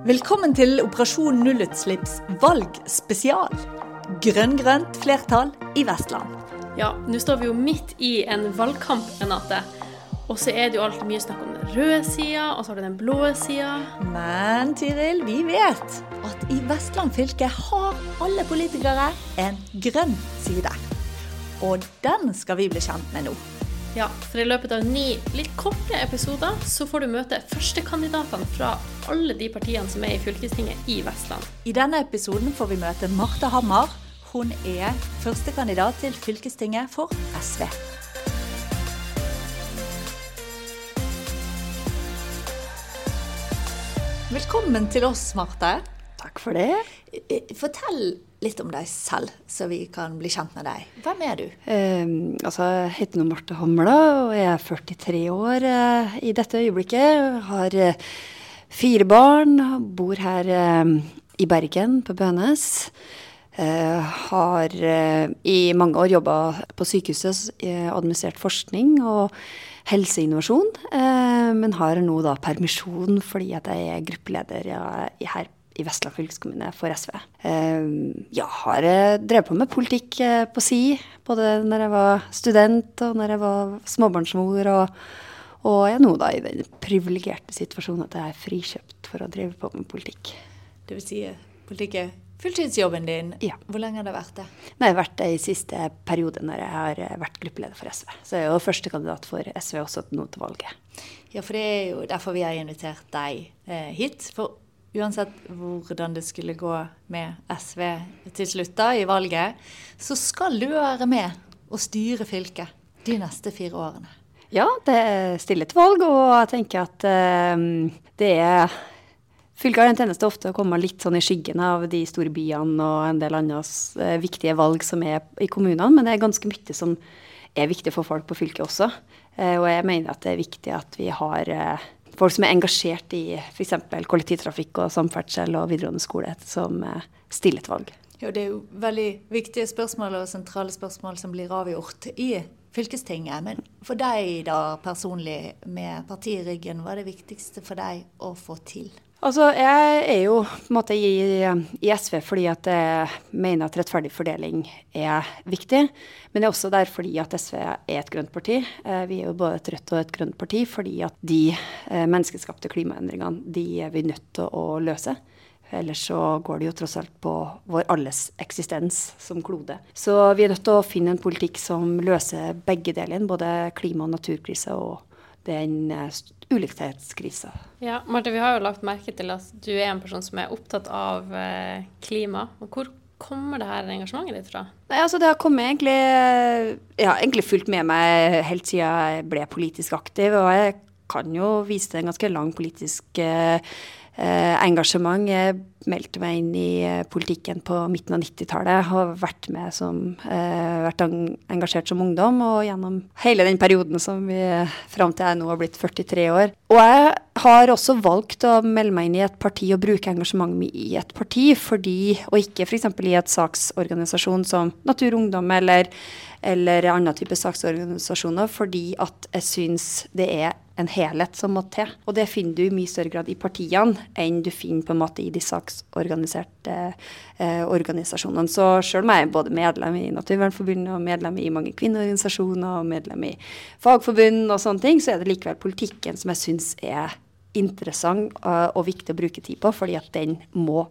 Velkommen til Operasjon nullutslipps valgspesial. Grønn-grønt flertall i Vestland. Ja, nå står vi jo midt i en valgkamp, Renate. Og så er det jo alltid mye snakk om den røde sida, og så har du den blå sida. Men Tiril, vi vet at i Vestland fylke har alle politikere en grønn side. Og den skal vi bli kjent med nå. Ja, for i løpet av ni litt korte episoder så får du møte førstekandidatene fra alle de partiene som er i fylkestinget i Vestland. I denne episoden får vi møte Marte Hammer. Hun er førstekandidat til fylkestinget for SV. Velkommen til oss, Marte. Takk for det. Fortell litt om deg selv, så vi kan bli kjent med deg. Hvem er du? Eh, altså, jeg heter nå Marte Hamla og jeg er 43 år eh, i dette øyeblikket. Har eh, fire barn, bor her eh, i Bergen, på Bønes. Har i mange år jobba på sykehuset, administrert forskning og helseinnovasjon. men har nå da permisjon fordi at jeg er gruppeleder her i Vestland fylkeskommune for SV. Jeg har drevet på med politikk på si, både når jeg var student og når jeg var småbarnsmor. Og, og jeg er nå da i den privilegerte situasjonen at jeg er frikjøpt for å drive på med politikk. Det vil si politikk er fulltidsjobben din. Ja. Hvor lenge har det vært det? Nei, jeg har vært det i siste periode når jeg har vært gruppeleder for SV. Så jeg er jo førstekandidat for SV også nå til valget. Ja, for det er jo derfor vi har invitert deg eh, hit. For uansett hvordan det skulle gå med SV til slutt da, i valget, så skal du være med og styre fylket de neste fire årene. Ja, det er stille til valg, og jeg tenker at uh, det er Fylket har en tjeneste ofte å komme litt sånn i skyggen av de store byene og en del andre uh, viktige valg som er i kommunene, men det er ganske mye som er viktig for folk på fylket også. Uh, og jeg mener at det er viktig at vi har folk som er engasjert i f.eks. kollektivtrafikk og samferdsel og videregående skole, som stiller et valg. Ja, Det er jo veldig viktige spørsmål og sentrale spørsmål som blir avgjort i fylkestinget. Men for deg da personlig, med partiet i ryggen, hva er det viktigste for deg å få til? Altså, Jeg er jo på en måte i, i, SV fordi at jeg mener at rettferdig fordeling er viktig. Men det er også der fordi at SV er et grønt parti. Eh, vi er jo både et rødt og et grønt parti fordi at de eh, menneskeskapte klimaendringene de er vi nødt til å løse. Ellers så går det jo tross alt på vår alles eksistens som klode. Så vi er nødt til å finne en politikk som løser begge delene, både klima- og naturkrise og den ulikhetskrisa. Ja, Marte, vi har jo lagt merke til at du er en person som er opptatt av eh, klima. Og hvor kommer det her engasjementet ditt fra? Nei, altså Det har kommet egentlig Ja, egentlig fulgt med meg helt siden jeg ble politisk aktiv. Og jeg kan jo vise til en ganske lang politisk eh, eh, engasjement. Jeg meldte meg inn i eh, politikken på midten av 90-tallet. Har vært som, eh, vært engasjert som ungdom og gjennom hele den perioden som vi fram til jeg nå har blitt 43 år. Og jeg har også valgt å melde meg inn i et parti og bruke engasjementet mitt i et parti, fordi, og ikke f.eks. i et saksorganisasjon som Natur Ungdom eller, eller annen type saksorganisasjoner, fordi at jeg syns det er en helhet som må til. Og det finner du i mye større grad i partiene enn du finner på en måte i de saksorganiserte eh, organisasjonene. Så selv om jeg er både medlem i Naturvernforbundet og medlem i mange kvinneorganisasjoner og medlem i fagforbund og sånne ting, så er det likevel politikken som jeg syns er interessant uh, og viktig å bruke tid på, fordi at den må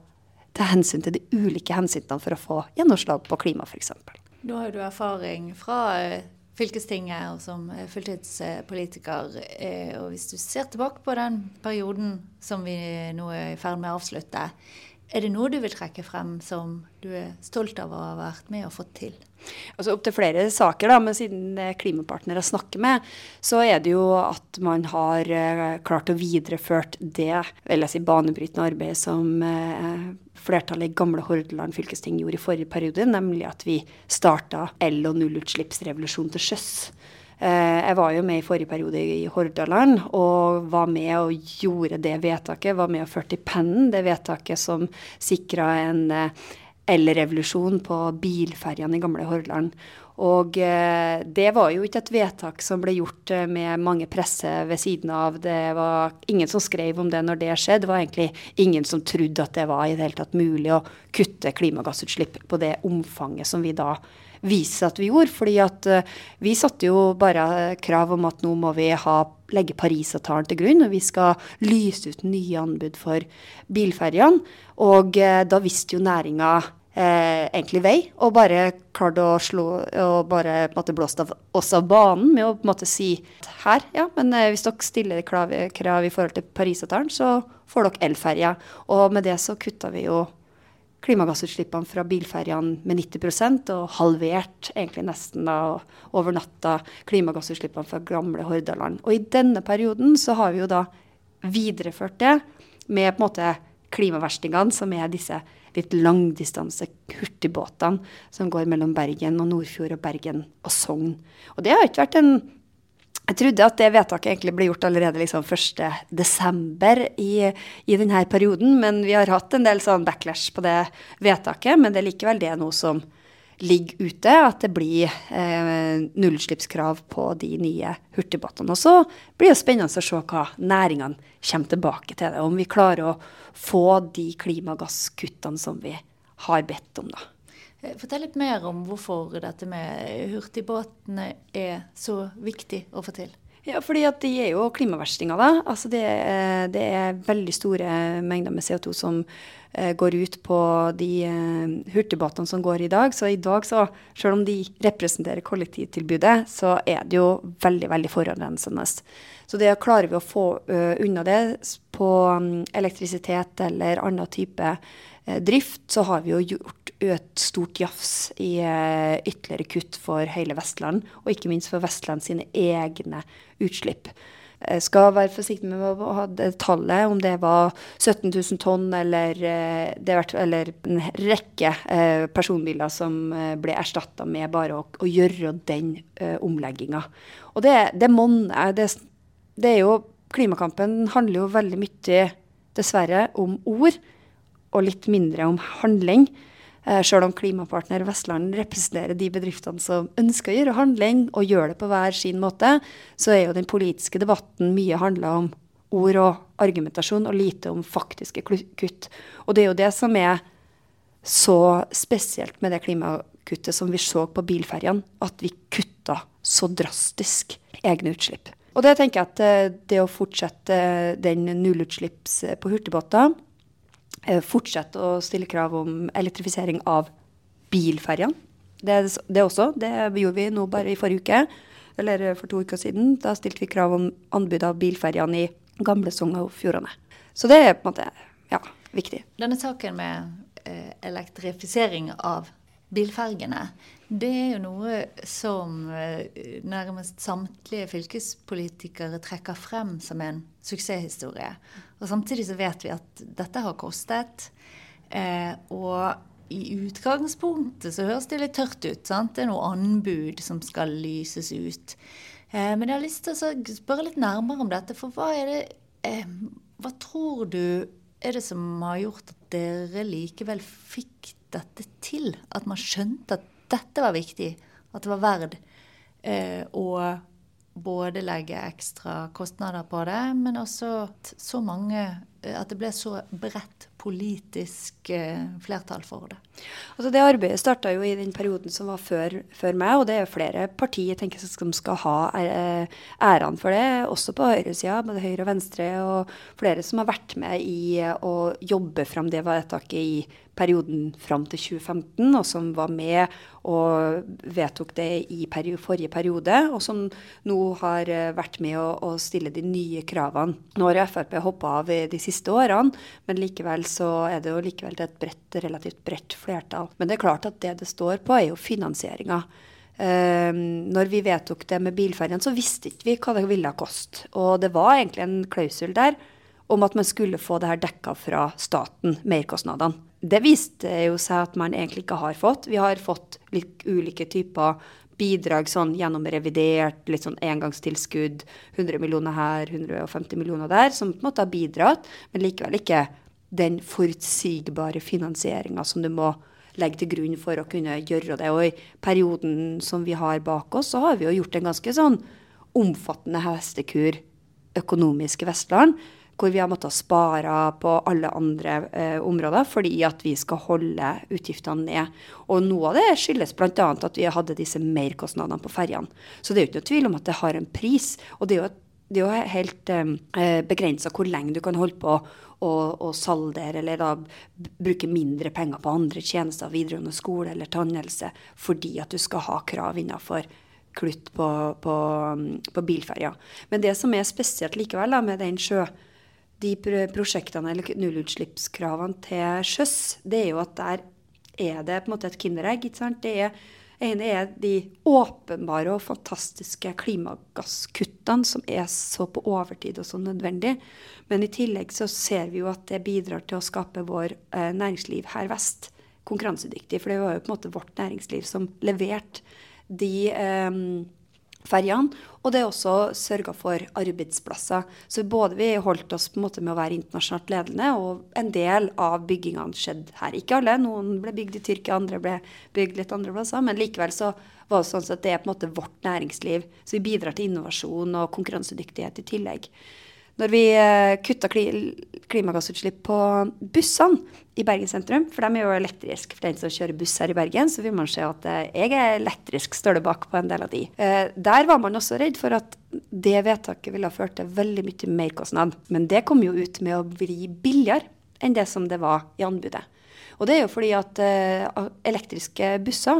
ta hensyn til de ulike hensynene for å få gjennomslag på klima, f.eks. Nå har du erfaring fra eh, fylkestinget og som fulltidspolitiker. Eh, og hvis du ser tilbake på den perioden som vi nå er i ferd med å avslutte, er det noe du vil trekke frem som du er stolt av å ha vært med og fått til? Altså Opptil flere saker, da, men siden det er klimapartnere jeg snakker med, så er det jo at man har uh, klart å videreført det vil jeg si, banebrytende arbeidet som uh, flertallet i gamle Hordaland fylkesting gjorde i forrige periode, nemlig at vi starta el- og nullutslippsrevolusjon til sjøs. Eh, jeg var jo med i forrige periode i Hordaland og var med og gjorde det vedtaket. Var med og førte i pennen det vedtaket som sikra en eh, elrevolusjon på bilferjene i gamle Hordaland. Og eh, det var jo ikke et vedtak som ble gjort med mange presse ved siden av. Det var ingen som skrev om det når det skjedde. Det var egentlig ingen som trodde at det var i det hele tatt mulig å kutte klimagassutslipp på det omfanget som vi da viste at vi gjorde. fordi at uh, vi satte jo bare krav om at nå må vi ha, legge Parisavtalen til grunn, og vi skal lyse ut nye anbud for bilferjene. Og uh, da visste jo næringa eh, egentlig vei, og bare klarte å slå og bare måtte en blåste av oss av banen med å på si her, ja, men eh, hvis dere stiller krav, krav i forhold til Parisavtalen, så får dere elferje. Og med det så kutta vi jo klimagassutslippene fra bilferjene med 90 og halvert egentlig nesten da over natta klimagassutslippene fra gamle Hordaland. Og i denne perioden så har vi jo da videreført det med på en måte klimaverstingene, som er disse litt langdistanse hurtigbåtene som går mellom Bergen og Nordfjord og Bergen og Sogn. Og det har ikke vært en jeg trodde at det vedtaket egentlig ble gjort allerede liksom 1.12. I, i denne perioden, men vi har hatt en del sånn backlash på det vedtaket. Men det er likevel det noe som ligger ute, at det blir eh, nullutslippskrav på de nye hurtigbåtene. Og så blir det spennende å se hva næringene kommer tilbake til det. Om vi klarer å få de klimagasskuttene som vi har bedt om, da. Eh, fortell litt mer om hvorfor dette med hurtigbåtene er så viktig å få til. Ja, fordi at de er jo klimaverstinger, da. Altså det, det, er veldig store mengder med CO2 som eh, går ut på de eh, hurtigbåtene som går i dag. Så i dag, så, selv om de representerer kollektivtilbudet, så er det jo veldig, veldig forurensende. Så det klarer vi å få unna det på um, elektrisitet eller annen type uh, drift, så har vi jo gjort et stort jafs i uh, ytterligere kutt for hele Vestland, og ikke minst for Vestland sine egne utslipp. Jeg skal være forsiktig med å ha det tallet, om det var 17 000 tonn eller, vært, eller en rekke personbiler som ble erstatta med bare å, å gjøre den omlegginga. Og det, det monner. Det, det er jo Klimakampen handler jo veldig mye, dessverre, om ord, og litt mindre om handling. Eh, Sjøl om Klimapartner Vestland representerer de bedriftene som ønsker å gjøre handling, og gjør det på hver sin måte, så er jo den politiske debatten mye handla om ord og argumentasjon, og lite om faktiske kutt. Og det er jo det som er så spesielt med det klimakuttet som vi så på bilferjene, at vi kutta så drastisk egne utslipp. Og det tenker jeg at eh, det å fortsette den nullutslipps på hurtigbåter Eh, fortsette å stille krav om elektrifisering av bilferjene. Det, det også. Det gjorde vi nå bare i forrige uke, eller for to uker siden. Da stilte vi krav om anbud av bilferjene i gamle Sogn og Fjordane. Så det er på en måte ja, viktig. Denne saken med eh, elektrifisering av bilfergene, det er jo noe som eh, nærmest samtlige fylkespolitikere trekker frem som en suksesshistorie. Og Samtidig så vet vi at dette har kostet. Eh, og i utgangspunktet så høres det litt tørt ut. sant? Det er noe anbud som skal lyses ut. Eh, men jeg har lyst til å spørre litt nærmere om dette. For hva er det eh, Hva tror du er det som har gjort at dere likevel fikk dette til? At man skjønte at dette var viktig? At det var verd eh, å både legge ekstra kostnader på det, men også så mange At det ble så bredt politisk eh, flertall for det. Altså det Arbeidet starta jo i den perioden som var før, før meg, og det er flere partier tenker jeg, som skal ha eh, æren for det. Også på høyresida, både høyre og venstre, og flere som har vært med i å jobbe fram det vedtaket i perioden fram til 2015, og som var med og vedtok det i peri forrige periode, og som nå har eh, vært med å, å stille de nye kravene. Nå har Frp hoppa av de siste årene, men likevel så er det jo likevel et bredt, relativt bredt flertall. Men det er klart at det det står på, er jo finansieringa. Uh, når vi vedtok det med bilferjen, så visste ikke vi hva det ville koste. Og det var egentlig en klausul der om at man skulle få det her dekka fra staten, merkostnadene. Det viste jo seg at man egentlig ikke har fått. Vi har fått ulike typer bidrag sånn gjennom revidert, litt sånn engangstilskudd, 100 millioner her, 150 millioner der, som på en måte har bidratt, men likevel ikke den forutsigbare finansieringa som du må legge til grunn for å kunne gjøre det. Og i perioden som vi har bak oss, så har vi jo gjort en ganske sånn omfattende hestekur økonomisk i Vestland hvor vi har måttet spare på alle andre eh, områder fordi at vi skal holde utgiftene ned. Og noe av det skyldes bl.a. at vi hadde disse merkostnadene på ferjene. Så det er jo ikke noe tvil om at det har en pris. Og det er jo, det er jo helt eh, begrensa hvor lenge du kan holde på å, saldere eller da bruke mindre penger på andre tjenester, videregående skole eller tannhelse, fordi at du skal ha krav innafor klutt på, på, på bilferja. Men det som er spesielt likevel da, med den sjø de prosjektene eller nullutslippskravene til sjøs, det er jo at der er det på en måte et kinderegg. ikke sant? Det ene er de åpenbare og fantastiske klimagasskuttene som er så på overtid og så nødvendig. Men i tillegg så ser vi jo at det bidrar til å skape vår eh, næringsliv her vest konkurransedyktig. For det var jo på en måte vårt næringsliv som leverte de eh, ferjene. Og det er også sørga for arbeidsplasser. Så både vi holdt oss på en måte med å være internasjonalt ledende, og en del av byggingene skjedde her. Ikke alle. Noen ble bygd i Tyrkia, andre ble bygd litt andre plasser. Men likevel så var det sånn at det er på en måte vårt næringsliv. Så vi bidrar til innovasjon og konkurransedyktighet i tillegg. Når vi eh, kutta klimagassutslipp på bussene i Bergen sentrum, for de er jo elektriske for den som kjører buss her i Bergen, så vil man se at eh, jeg er elektrisk, står bak på en del av de. Eh, der var man også redd for at det vedtaket ville ha ført til veldig mye merkostnad. Men det kom jo ut med å bli billigere enn det som det var i anbudet. Og det er jo fordi at elektriske busser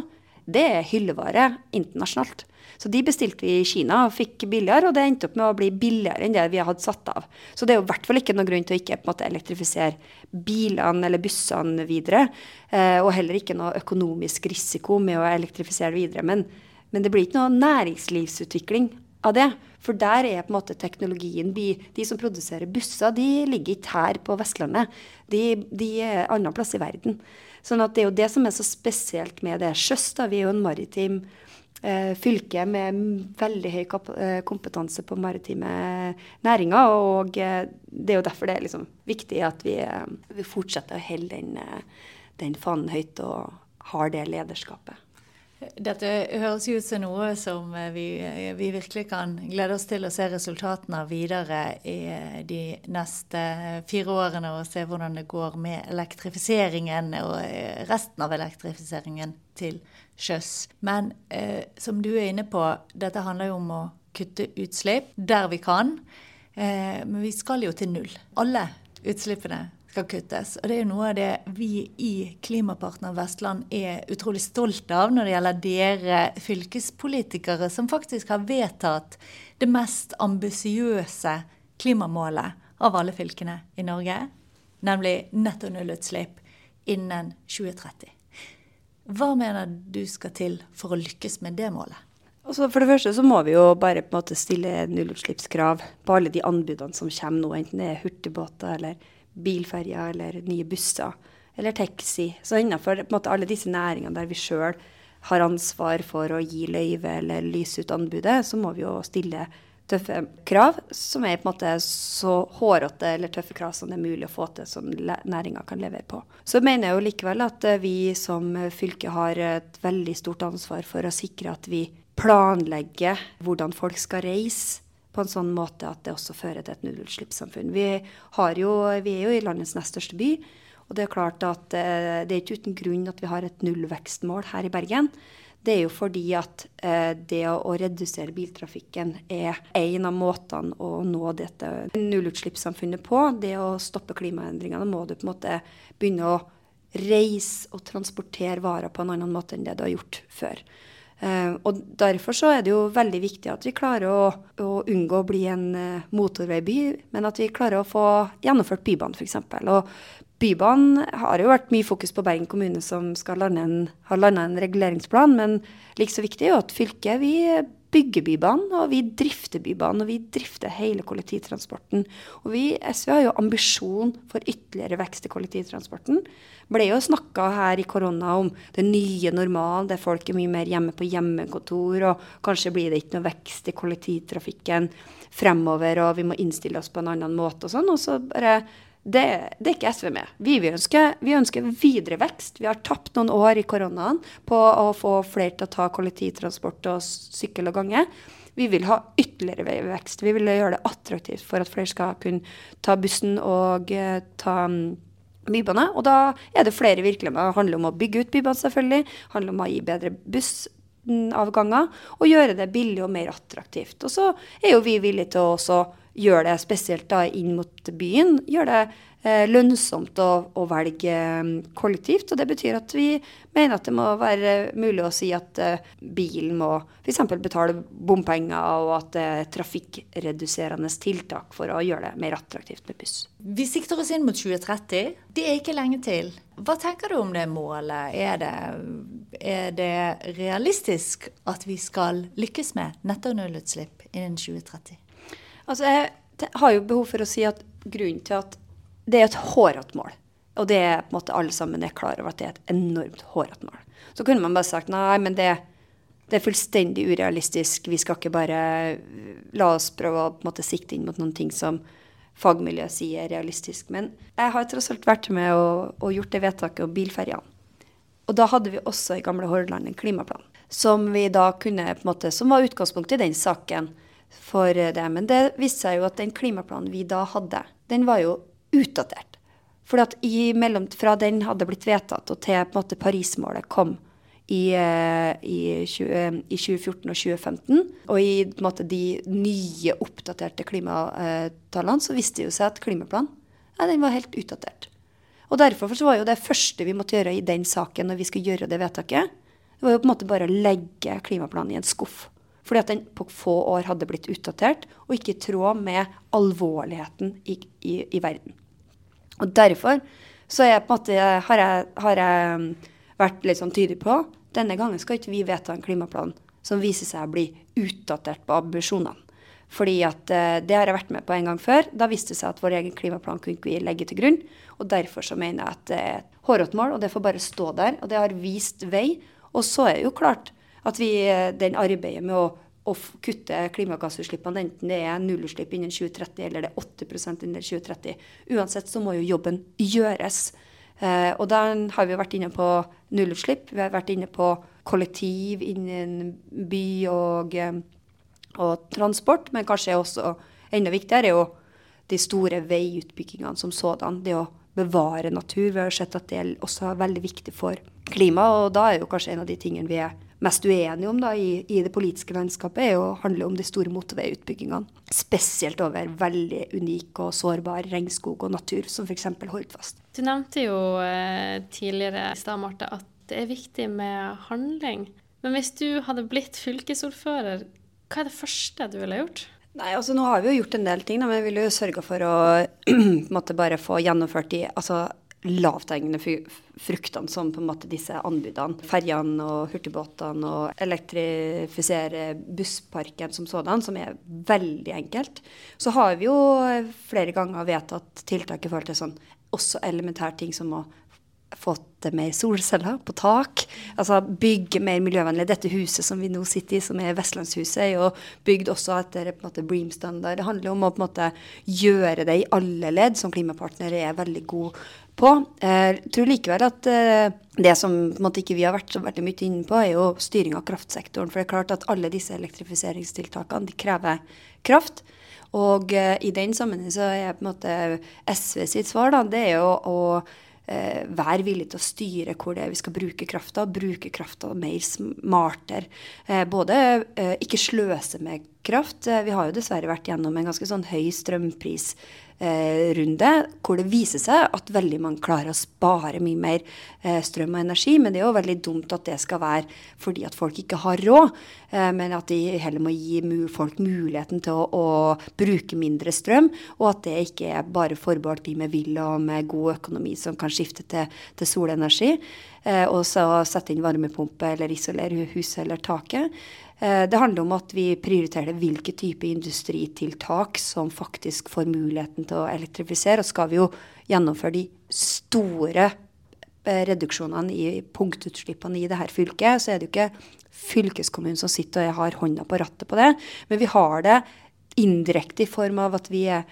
det er hyllevare internasjonalt. Så de bestilte vi i Kina og fikk billigere, og det endte opp med å bli billigere enn det vi hadde satt av. Så det er jo i hvert fall ikke noen grunn til å ikke måte, elektrifisere bilene eller bussene videre. Eh, og heller ikke noe økonomisk risiko med å elektrifisere videre. Men, men det blir ikke noe næringslivsutvikling av det. For der er på en måte teknologien De som produserer busser, de ligger ikke her på Vestlandet. De, de er annen plass i verden. Sånn at det er jo det som er så spesielt med det. Sjøs, vi er jo en maritim eh, fylke med veldig høy eh, kompetanse på maritime næringer. Og eh, det er jo derfor det er liksom viktig at vi, eh, vi fortsetter å holde den, eh, den fanen høyt og har det lederskapet. Dette høres ut som noe som vi, vi, virkelig kan glede oss til å se resultatene av videre i de neste fire årene, og se hvordan det går med elektrifiseringen og resten av elektrifiseringen til sjøs. Men eh, som du er inne på, dette handler jo om å kutte utslipp der vi kan. Eh, men vi skal jo til null. Alle utslippene skal kuttes. Og det er jo noe av det vi i Klimapartner Vestland er utrolig stolt av når det gjelder dere fylkespolitikere, som faktisk har vedtatt det mest ambisiøse klimamålet av alle fylkene i Norge, nemlig netto nullutslipp innen 2030. Hva mener du skal til for å lykkes med det målet? Altså for det første så må vi jo bare på en måte stille nullutslippskrav på alle de anbudene som kommer nå, enten det er hurtigbåter eller bilferjer eller nye busser eller taxi. Så innenfor alle disse næringene der vi sjøl har ansvar for å gi løyve eller lyse ut anbudet, så må vi jo stille tøffe krav som er på en måte så hårete eller tøffe krav som det er mulig å få til, som næringa kan levere på. Så mener jeg jo likevel at eh, vi som fylke har et veldig stort ansvar for å sikre at vi planlegger hvordan folk skal reise på en sånn måte at det også fører til et nullutslippssamfunn. Vi, vi er jo i landets nest største by. Og det er klart at eh, det er ikke uten grunn at vi har et nullvekstmål her i Bergen. Det er jo fordi at eh, det å, redusere biltrafikken er en av måtene å nå dette nullutslippssamfunnet på. Det å stoppe klimaendringene må du på en måte begynne å reise og transportere varer på en annen måte enn det du har gjort før. Uh, og Derfor så er det jo veldig viktig at vi klarer å, å unngå å bli en uh, motorveiby, men at vi klarer å få gjennomført Bybanen f.eks. Og Bybanen har jo vært mye fokus på Bergen kommune, som skal lande en, har landa en reguleringsplan. Men like så viktig er jo at fylket vi bygger Bybanen, og vi drifter Bybanen. Og vi drifter hele kollektivtransporten. Og vi SV har jo ambisjon for ytterligere vekst i kollektivtransporten ble jo snakka her i korona om den nye normalen, der folk er mye mer hjemme på hjemmekontor, og kanskje blir det ikke noe vekst i kollektivtrafikken fremover, og vi må innstille oss på en annen måte og sånn. Og så bare Det, det, er ikke SV med. Vi, vi, ønsker, vi, ønsker, videre vekst. Vi har tapt noen år i koronaen på å få flere til å ta kollektivtransport og sykkel og gange. Vi vil ha ytterligere vekst. Vi vil gjøre det attraktivt for at flere skal kunne ta bussen og uh, ta um, bybane. Og da er det flere virkemidler. Det handler om å bygge ut bybane, selvfølgelig. Det handler om å gi bedre bussavganger. Og gjøre det billig og mer attraktivt. Og så er jo vi villige til å også gjør det spesielt da inn mot byen, gjør det eh, lønnsomt å, å, velge mm, kollektivt. Og det betyr at vi mener at det må være mulig å si at eh, bilen må f.eks. betale bompenger, og at det er trafikkreduserende tiltak for å gjøre det mer attraktivt med buss. Vi sikter oss inn mot 2030. Det er ikke lenge til. Hva tenker du om det målet? Er det, er det realistisk at vi skal lykkes med netto nullutslipp innen 2030? Altså, jeg har jo behov for å si at grunnen til at det er et hårete mål, og det er på en måte alle sammen er klar over at det er et enormt hårete mål. Så kunne man bare sagt nei, men det, det, er fullstendig urealistisk. Vi skal ikke bare la oss prøve å på en måte sikte inn mot noen ting som fagmiljøet sier er realistisk. Men jeg har tross alt vært med og, og gjort det vedtaket om bilferjene. Og da hadde vi også i gamle Hordaland en klimaplan som vi da kunne på en måte, som var utgangspunktet i den saken for det. Men det viste seg jo at den klimaplanen vi da hadde, den var jo utdatert. For at mellom, fra den hadde blitt vedtatt og til på en måte Parismålet kom i, eh, i, 20, i 2014 og 2015, og i på en måte, de nye, oppdaterte klimatallene, så viste det jo seg at klimaplanen ja, den var helt utdatert. Og Derfor så var jo det første vi måtte gjøre i den saken når vi skulle gjøre det vedtaket, det var jo på en måte bare å legge klimaplanen i en skuff. Fordi at den på få år hadde blitt utdatert og ikke i tråd med alvorligheten i, i, i verden. Og Derfor så jeg, måte, har, jeg, har, jeg, vært litt sånn tydelig på denne gangen skal ikke vi vedta en klimaplan som viser seg å bli utdatert på ambisjonene. Fordi at uh, Det har jeg vært med på en gang før. Da viste det seg at vår egen klimaplan kunne ikke vi legge til grunn. og Derfor så mener jeg at det er et hårete mål, og det får bare stå der. Og det har vist vei. Og så er det jo klart at vi, eh, den arbeidet med å, å kutte klimagassutslippene, enten det er nullutslipp innen 2030 eller det er 8 innen 2030, uansett så må jo jobben gjøres. Eh, og da har vi vært inne på nullutslipp, vi har vært inne på kollektiv innen by og, eh, og transport, men kanskje også enda viktigere er jo de store veiutbyggingene som sådan. Det å bevare natur. Vi har sett at det også er veldig viktig for klima, og da er jo kanskje en av de tingene vi er mest uenige om da, i, i, det politiske landskapet, er å handle om de store motorveiutbyggingene. Spesielt over veldig unik og sårbar regnskog og natur, som f.eks. Hordfast. Du nevnte jo eh, tidligere i stad, Marte, at det er viktig med handling. Men hvis du hadde blitt fylkesordfører, hva er det første du ville gjort? Nei, altså Nå har vi jo gjort en del ting, da, men vi ville jo sørga for å måtte bare få gjennomført de altså, lavthengende fruktene som på en måte disse anbudene. Ferjene og hurtigbåtene og elektrifisere bussparken som sådan, som er veldig enkelt. Så har vi jo flere ganger vedtatt tiltak i forhold til sånn også elementære ting som å fått mer solceller på tak. Altså bygge mer miljøvennlig. Dette huset som vi nå sitter i, som er Vestlandshuset, er jo bygd også etter på en måte Bream-standard. Det handler om å på en måte gjøre det i alle ledd, som klimapartnere er veldig gode på. Jeg eh, tror likevel at eh, det som måte, ikke vi har vært så veldig mye inne på, er jo styring av kraftsektoren. For det er klart at alle disse elektrifiseringstiltakene krever kraft. Og uh, i den sammenheng så er på en måte SV sitt svar da, det er jo å være villig til å styre hvor det er vi skal bruke krafta, bruke krafta mer smartere. Både ikke sløse med kraft. vi har jo dessverre vært gjennom en ganske sånn høy strømpris Eh, runde, hvor det viser seg at veldig mange klarer å spare mye mer eh, strøm og energi. Men det er jo veldig dumt at det skal være fordi at folk ikke har råd, eh, men at de heller må gi folk muligheten til å, å bruke mindre strøm, og at det ikke er bare forbeholdt de med villa og med god økonomi som kan skifte til, til solenergi, og så sette inn varmepumpe eller isolere huset eller taket. Eh, det handler om at vi prioriterer hvilke type industritiltak som faktisk får muligheten til å elektrifisere. Og skal vi jo gjennomføre de store eh, reduksjonene i punktutslippene i dette fylket, så er det jo ikke fylkeskommunen som sitter og har hånda på rattet på det, men vi har det indirekte i form av at vi er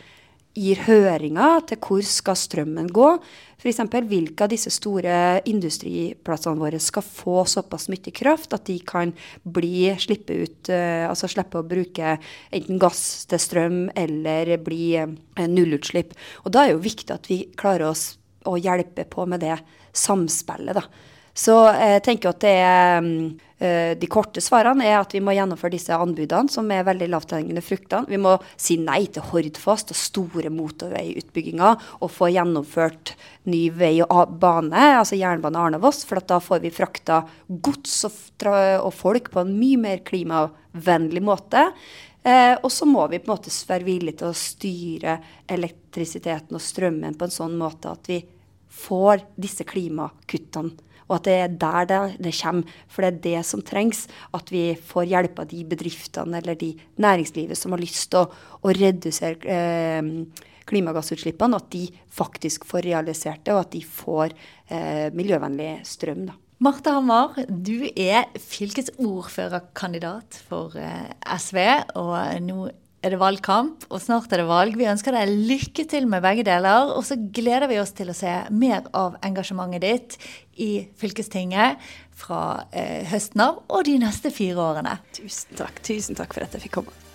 gir høringer til hvor skal strømmen gå. F.eks. hvilke av disse store industriplassene våre skal få såpass mye kraft at de kan bli, slippe ut, uh, altså slippe å bruke enten gass til strøm eller bli uh, nullutslipp. Og da er det jo viktig at vi klarer oss å hjelpe på med det samspillet, da. Så jeg tenker at det er uh, De korte svarene er at vi må gjennomføre disse anbudene, som er veldig lavthengende fruktene. Vi må si nei til Hordfast og store motorveiutbygginger, og få gjennomført ny vei og bane, altså jernbane Arna-Voss, for da får vi frakta gods og, folk på en mye mer klimavennlig måte. Eh, og så må vi på en måte være villige til å styre elektrisiteten og strømmen på en sånn måte at vi får disse klimakuttene og at det er der det, det, kommer. For det er det som trengs. At vi får hjelp av de bedriftene eller de næringslivet som har lyst til å, å redusere eh, klimagassutslippene. At de faktisk får realisert det, og at de får eh, miljøvennlig strøm. da. Marte Hamar, du er fylkesordførerkandidat for eh, SV. Og nå er det valgkamp, og snart er det valg. Vi ønsker deg lykke til med begge deler. Og så gleder vi oss til å se mer av engasjementet ditt i fylkestinget fra eh, høsten av og de neste fire årene. Tusen takk. Tusen takk for at jeg fikk komme.